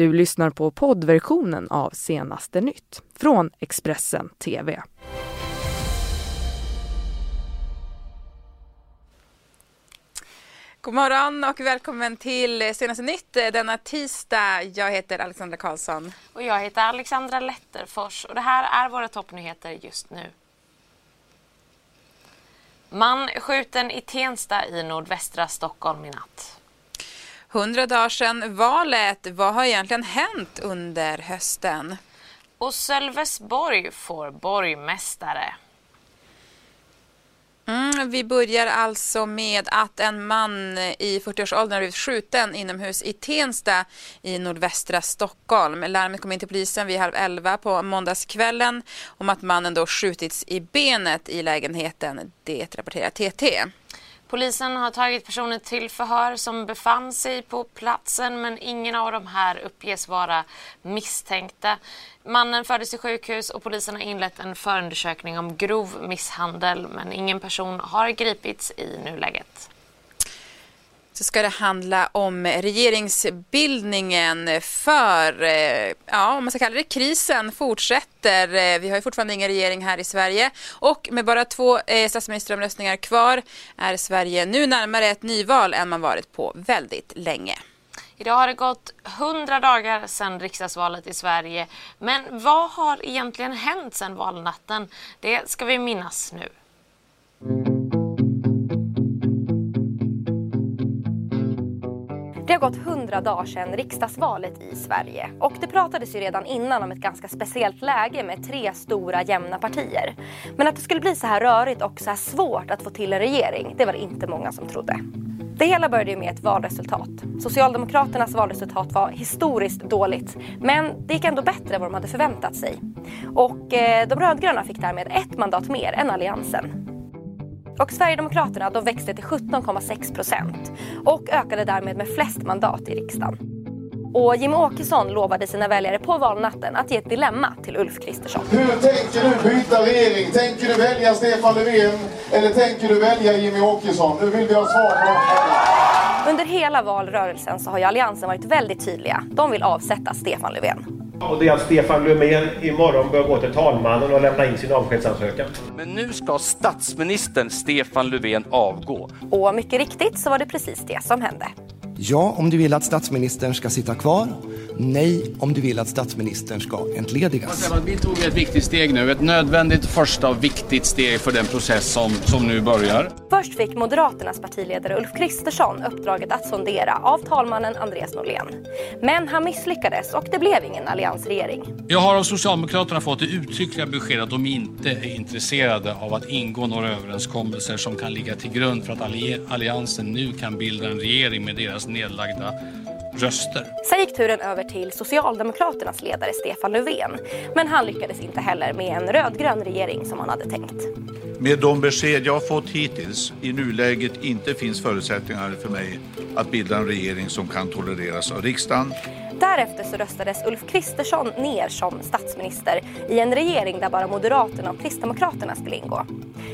Du lyssnar på poddversionen av Senaste nytt från Expressen TV. God morgon och välkommen till Senaste nytt denna tisdag. Jag heter Alexandra Karlsson. Och jag heter Alexandra Letterfors och det här är våra toppnyheter just nu. Man skjuten i Tensta i nordvästra Stockholm i natt. Hundra dagar sedan valet. Vad har egentligen hänt under hösten? Och Sölvesborg får borgmästare. Mm, vi börjar alltså med att en man i 40-årsåldern har blivit skjuten inomhus i Tensta i nordvästra Stockholm. Larmet kom in till polisen vid halv elva på måndagskvällen om att mannen då skjutits i benet i lägenheten. Det rapporterar TT. Polisen har tagit personer till förhör som befann sig på platsen men ingen av de här uppges vara misstänkta. Mannen fördes till sjukhus och polisen har inlett en förundersökning om grov misshandel men ingen person har gripits i nuläget så ska det handla om regeringsbildningen för, eh, ja om man ska kalla det krisen fortsätter. Eh, vi har ju fortfarande ingen regering här i Sverige och med bara två eh, statsministeromröstningar kvar är Sverige nu närmare ett nyval än man varit på väldigt länge. Idag har det gått 100 dagar sedan riksdagsvalet i Sverige. Men vad har egentligen hänt sedan valnatten? Det ska vi minnas nu. Det har gått 100 dagar sedan riksdagsvalet i Sverige och det pratades ju redan innan om ett ganska speciellt läge med tre stora jämna partier. Men att det skulle bli så här rörigt och så här svårt att få till en regering, det var det inte många som trodde. Det hela började med ett valresultat. Socialdemokraternas valresultat var historiskt dåligt, men det gick ändå bättre än vad de hade förväntat sig. Och eh, de rödgröna fick därmed ett mandat mer än Alliansen. Och Sverigedemokraterna de växte till 17,6 procent och ökade därmed med flest mandat i riksdagen. Och Jimmie Åkesson lovade sina väljare på valnatten att ge ett dilemma till Ulf Kristersson. Hur tänker du byta regering? Tänker du välja Stefan Löfven eller tänker du välja Jimmie Åkesson? Nu vill vi ha svar på Under hela valrörelsen så har ju Alliansen varit väldigt tydliga. De vill avsätta Stefan Löfven. Och det är att Stefan Löfven imorgon bör gå till talmannen och lämna in sin avskedsansökan. Men nu ska statsministern Stefan Löfven avgå. Och mycket riktigt så var det precis det som hände. Ja, om du vill att statsministern ska sitta kvar. Nej, om du vill att statsministern ska entledigas. Vi tog ett viktigt steg nu, ett nödvändigt första och viktigt steg för den process som, som nu börjar. Först fick Moderaternas partiledare Ulf Kristersson uppdraget att sondera av talmannen Andreas Norlén. Men han misslyckades och det blev ingen alliansregering. Jag har av Socialdemokraterna fått det uttryckliga beskedet att de inte är intresserade av att ingå några överenskommelser som kan ligga till grund för att Alliansen nu kan bilda en regering med deras nedlagda röster. Sen gick turen över till Socialdemokraternas ledare Stefan Löfven. Men han lyckades inte heller med en rödgrön regering som han hade tänkt. Med de besked jag fått hittills i nuläget inte finns förutsättningar för mig att bilda en regering som kan tolereras av riksdagen. Därefter så röstades Ulf Kristersson ner som statsminister i en regering där bara Moderaterna och Kristdemokraterna skulle ingå.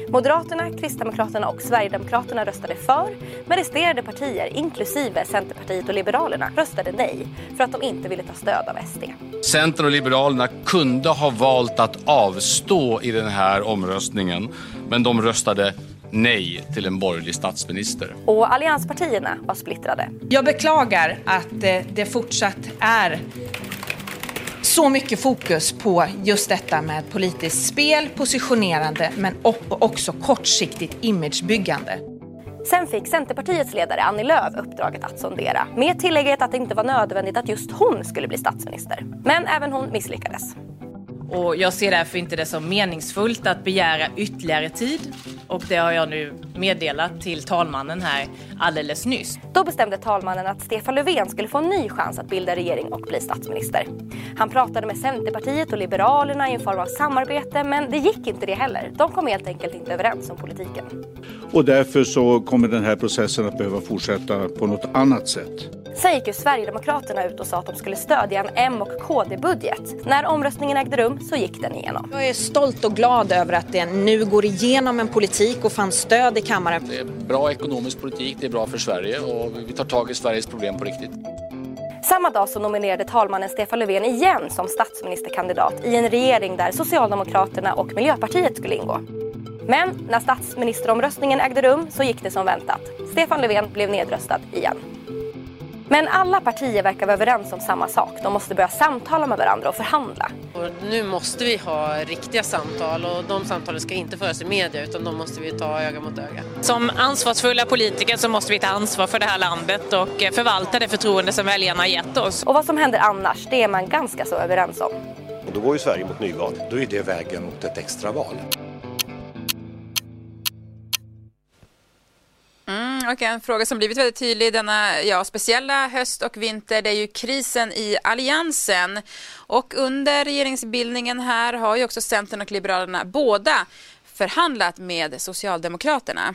Moderaterna, Kristdemokraterna och Sverigedemokraterna röstade för, men resterande partier, inklusive Centerpartiet och Liberalerna, röstade nej för att de inte ville ta stöd av SD. Centern och Liberalerna kunde ha valt att avstå i den här omröstningen, men de röstade nej till en borgerlig statsminister. Och allianspartierna var splittrade. Jag beklagar att eh, det fortsatt är så mycket fokus på just detta med politiskt spel, positionerande men också kortsiktigt imagebyggande. Sen fick Centerpartiets ledare Annie Lööf uppdraget att sondera med tillägget att det inte var nödvändigt att just hon skulle bli statsminister. Men även hon misslyckades. Och jag ser därför inte det som meningsfullt att begära ytterligare tid och det har jag nu meddelat till talmannen här alldeles nyss. Då bestämde talmannen att Stefan Löfven skulle få en ny chans att bilda regering och bli statsminister. Han pratade med Centerpartiet och Liberalerna i en form av samarbete men det gick inte det heller. De kom helt enkelt inte överens om politiken. Och därför så kommer den här processen att behöva fortsätta på något annat sätt. Sen gick ju Sverigedemokraterna ut och sa att de skulle stödja en M och KD-budget. När omröstningen ägde rum så gick den igenom. Jag är stolt och glad över att det nu går igenom en politik och fann stöd i kammaren. Det är bra ekonomisk politik, det är bra för Sverige och vi tar tag i Sveriges problem på riktigt. Samma dag så nominerade talmannen Stefan Löfven igen som statsministerkandidat i en regering där Socialdemokraterna och Miljöpartiet skulle ingå. Men när statsministeromröstningen ägde rum så gick det som väntat. Stefan Löfven blev nedröstad igen. Men alla partier verkar vara överens om samma sak. De måste börja samtala med varandra och förhandla. Och nu måste vi ha riktiga samtal och de samtalen ska inte föras i media utan de måste vi ta öga mot öga. Som ansvarsfulla politiker så måste vi ta ansvar för det här landet och förvalta det förtroende som väljarna har gett oss. Och vad som händer annars, det är man ganska så överens om. Och då går ju Sverige mot nyval. Då är det vägen mot ett extraval. och en fråga som blivit väldigt tydlig denna ja, speciella höst och vinter det är ju krisen i Alliansen. Och under regeringsbildningen här har ju också Centern och Liberalerna båda förhandlat med Socialdemokraterna.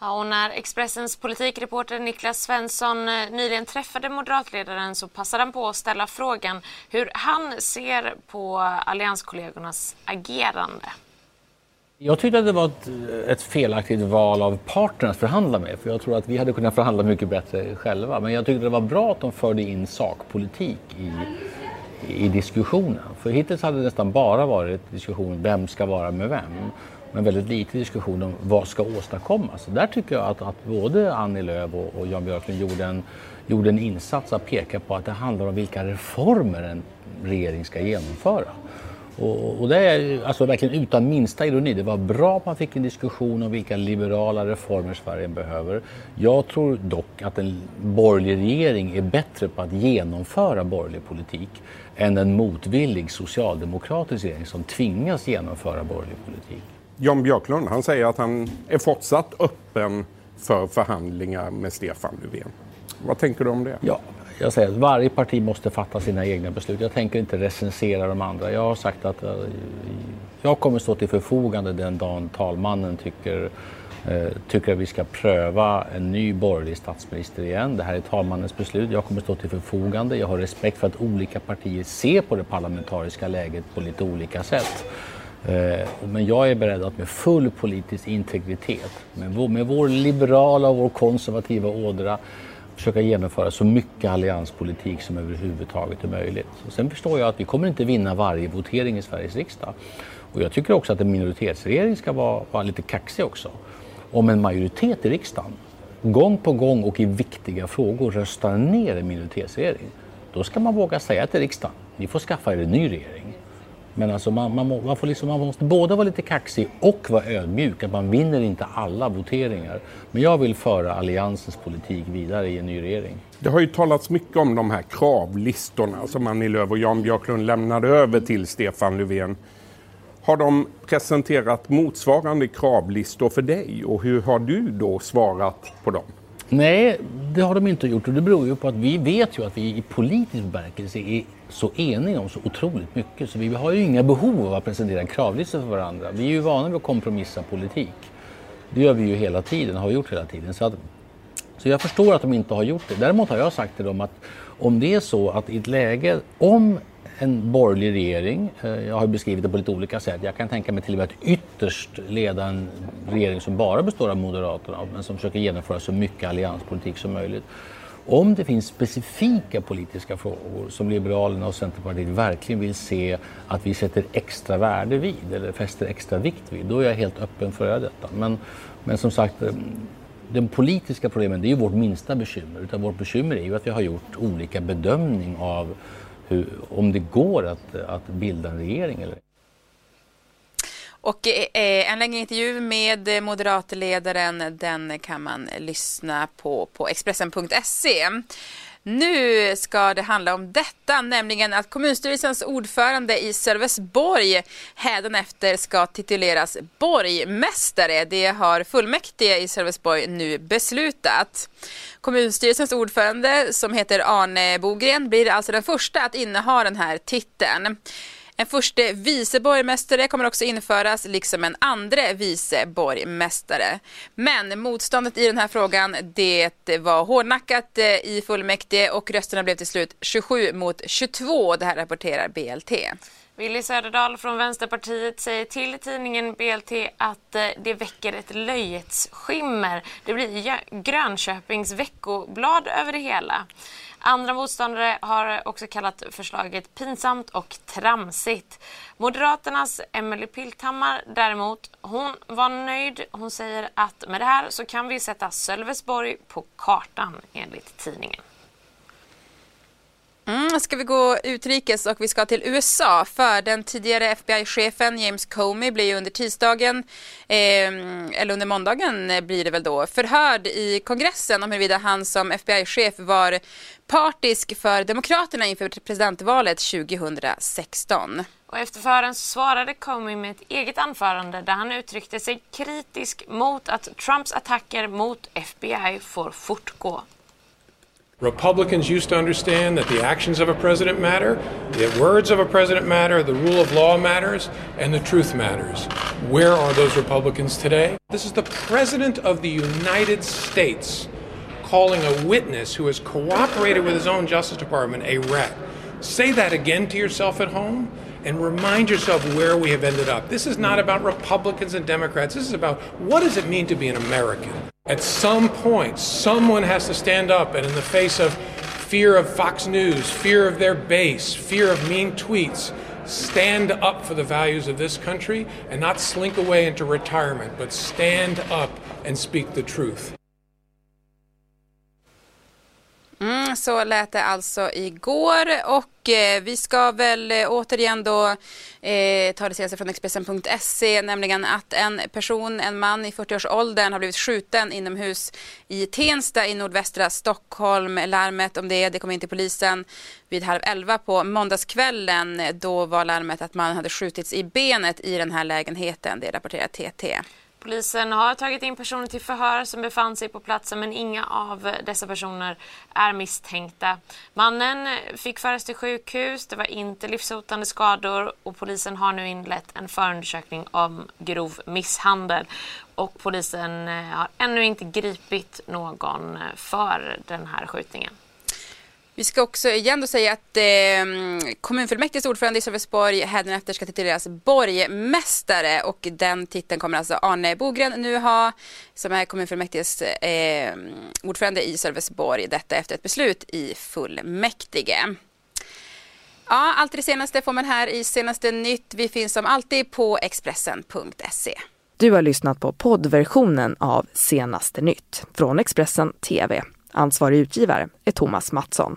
Ja, och när Expressens politikreporter Niklas Svensson eh, nyligen träffade moderatledaren så passade han på att ställa frågan hur han ser på allianskollegornas agerande. Jag tyckte att det var ett, ett, felaktigt val av partner att förhandla med. För jag tror att vi hade kunnat förhandla mycket bättre själva. Men jag tyckte det var bra att de förde in sakpolitik i, i diskussionen. För hittills hade det nästan bara varit diskussion vem ska vara med vem. Men väldigt lite diskussion om vad ska åstadkommas. Där tycker jag att, att både Annie Lööf och, och Jan Björklund gjorde en, gjorde en insats att peka på att det handlar om vilka reformer en regering ska genomföra. Och, och, det är alltså verkligen utan minsta ironi. Det var bra att man fick en diskussion om vilka liberala reformer Sverige behöver. Jag tror dock att en borgerlig regering är bättre på att genomföra borgerlig politik än en motvillig socialdemokratisk regering som tvingas genomföra borgerlig politik. Jan Björklund han säger att han är fortsatt öppen för förhandlingar med Stefan Löfven. Vad tänker du om det? Ja, jag säger att varje parti måste fatta sina egna beslut. Jag tänker inte recensera de andra. Jag har sagt att eh, jag kommer stå till förfogande den dagen talmannen tycker, eh, tycker att vi ska pröva en ny borgerlig statsminister igen. Det här är talmannens beslut. Jag kommer stå till förfogande. Jag har respekt för att olika partier ser på det parlamentariska läget på lite olika sätt. Eh, men jag är beredd att med full politisk integritet, med vår, med vår liberala och vår konservativa ådra försöka genomföra så mycket allianspolitik som överhuvudtaget är möjligt. Och sen förstår jag att vi kommer inte vinna varje votering i Sveriges riksdag. Och jag tycker också att en minoritetsregering ska vara, vara lite kaxig också. Om en majoritet i riksdagen gång på gång och i viktiga frågor röstar ner en minoritetsregering, då ska man våga säga till riksdagen, ni får skaffa er en ny regering. Men alltså man, man, man, får liksom, man måste både vara lite kaxig och vara ödmjuk. Att man vinner inte alla voteringar. Men jag vill föra Alliansens politik vidare i en ny regering. Det har ju talats mycket om de här kravlistorna som Annie Lööf och Jan Björklund lämnade över till Stefan Löfven. Har de presenterat motsvarande kravlistor för dig och hur har du då svarat på dem? Nej, det har de inte gjort och det beror ju på att vi vet ju att vi i politisk bemärkelse är så eniga om så otroligt mycket så vi har ju inga behov av att presentera en kravlista för varandra. Vi är ju vana vid att kompromissa politik. Det gör vi ju hela tiden, har gjort hela tiden. Så, att, så jag förstår att de inte har gjort det. Däremot har jag sagt till dem att om det är så att i ett läge, om en borgerlig regering. Eh, jag har beskrivit det på lite olika sätt. Jag kan tänka mig till och med att ytterst leda en regering som bara består av Moderaterna men som försöker genomföra så mycket allianspolitik som möjligt. Om det finns specifika politiska frågor som Liberalerna och Centerpartiet verkligen vill se att vi sätter extra värde vid eller fäster extra vikt vid, då är jag helt öppen för att göra detta. Men, men som sagt, eh, de politiska problemen det är ju vårt minsta bekymmer. Utan vårt bekymmer är ju att vi har gjort olika bedömning av hur, om det går att, att bilda en regering eller och eh, en längre intervju med moderatledaren den kan man lyssna på på Expressen.se. Nu ska det handla om detta, nämligen att kommunstyrelsens ordförande i Sölvesborg hädanefter ska tituleras borgmästare. Det har fullmäktige i Sölvesborg nu beslutat. Kommunstyrelsens ordförande som heter Arne Bogren blir alltså den första att inneha den här titeln. En första vice borgmästare kommer också införas, liksom en andra vice borgmästare. Men motståndet i den här frågan, det var hårdnackat eh, i fullmäktige och rösterna blev till slut 27 mot 22. Det här rapporterar BLT. Willy Söderdahl från Vänsterpartiet säger till tidningen BLT att eh, det väcker ett löjets skimmer. Det blir Grönköpings veckoblad över det hela. Andra motståndare har också kallat förslaget pinsamt och tramsigt. Moderaternas Emelie Pilthammar däremot, hon var nöjd. Hon säger att med det här så kan vi sätta Sölvesborg på kartan enligt tidningen. Mm, ska vi gå utrikes och vi ska till USA för den tidigare FBI-chefen James Comey blir under tisdagen, eh, eller under måndagen blir det väl då, förhörd i kongressen om huruvida han som FBI-chef var partisk för Demokraterna inför presidentvalet 2016. Och efter förhören svarade Comey med ett eget anförande där han uttryckte sig kritisk mot att Trumps attacker mot FBI får fortgå. Republicans used to understand that the actions of a president matter, the words of a president matter, the rule of law matters, and the truth matters. Where are those Republicans today? This is the President of the United States calling a witness who has cooperated with his own Justice Department a rat. Say that again to yourself at home and remind yourself where we have ended up. This is not about Republicans and Democrats. This is about what does it mean to be an American? At some point, someone has to stand up and in the face of fear of Fox News, fear of their base, fear of mean tweets, stand up for the values of this country and not slink away into retirement, but stand up and speak the truth. Mm, så lät det alltså igår och eh, vi ska väl eh, återigen då eh, ta det senaste från Expressen.se, nämligen att en person, en man i 40-årsåldern har blivit skjuten inomhus i Tensta i nordvästra Stockholm. Larmet om det, det kom in till polisen vid halv elva på måndagskvällen. Då var larmet att man hade skjutits i benet i den här lägenheten, det rapporterar TT. Polisen har tagit in personer till förhör som befann sig på platsen men inga av dessa personer är misstänkta. Mannen fick föras till sjukhus, det var inte livshotande skador och polisen har nu inlett en förundersökning om grov misshandel. Och polisen eh, har ännu inte gripit någon eh, för den här skjutningen. Vi ska också igen då säga att eh, kommunfullmäktiges ordförande i Sölvesborg hädanefter ska tituleras borgmästare och den titeln kommer alltså Arne Bogren nu ha som är kommunfullmäktiges eh, ordförande i Sölvesborg. Detta efter ett beslut i fullmäktige. Ja, allt det senaste får man här i senaste nytt. Vi finns som alltid på Expressen.se. Du har lyssnat på poddversionen av Senaste nytt från Expressen TV. Ansvarig utgivare är Thomas Mattsson.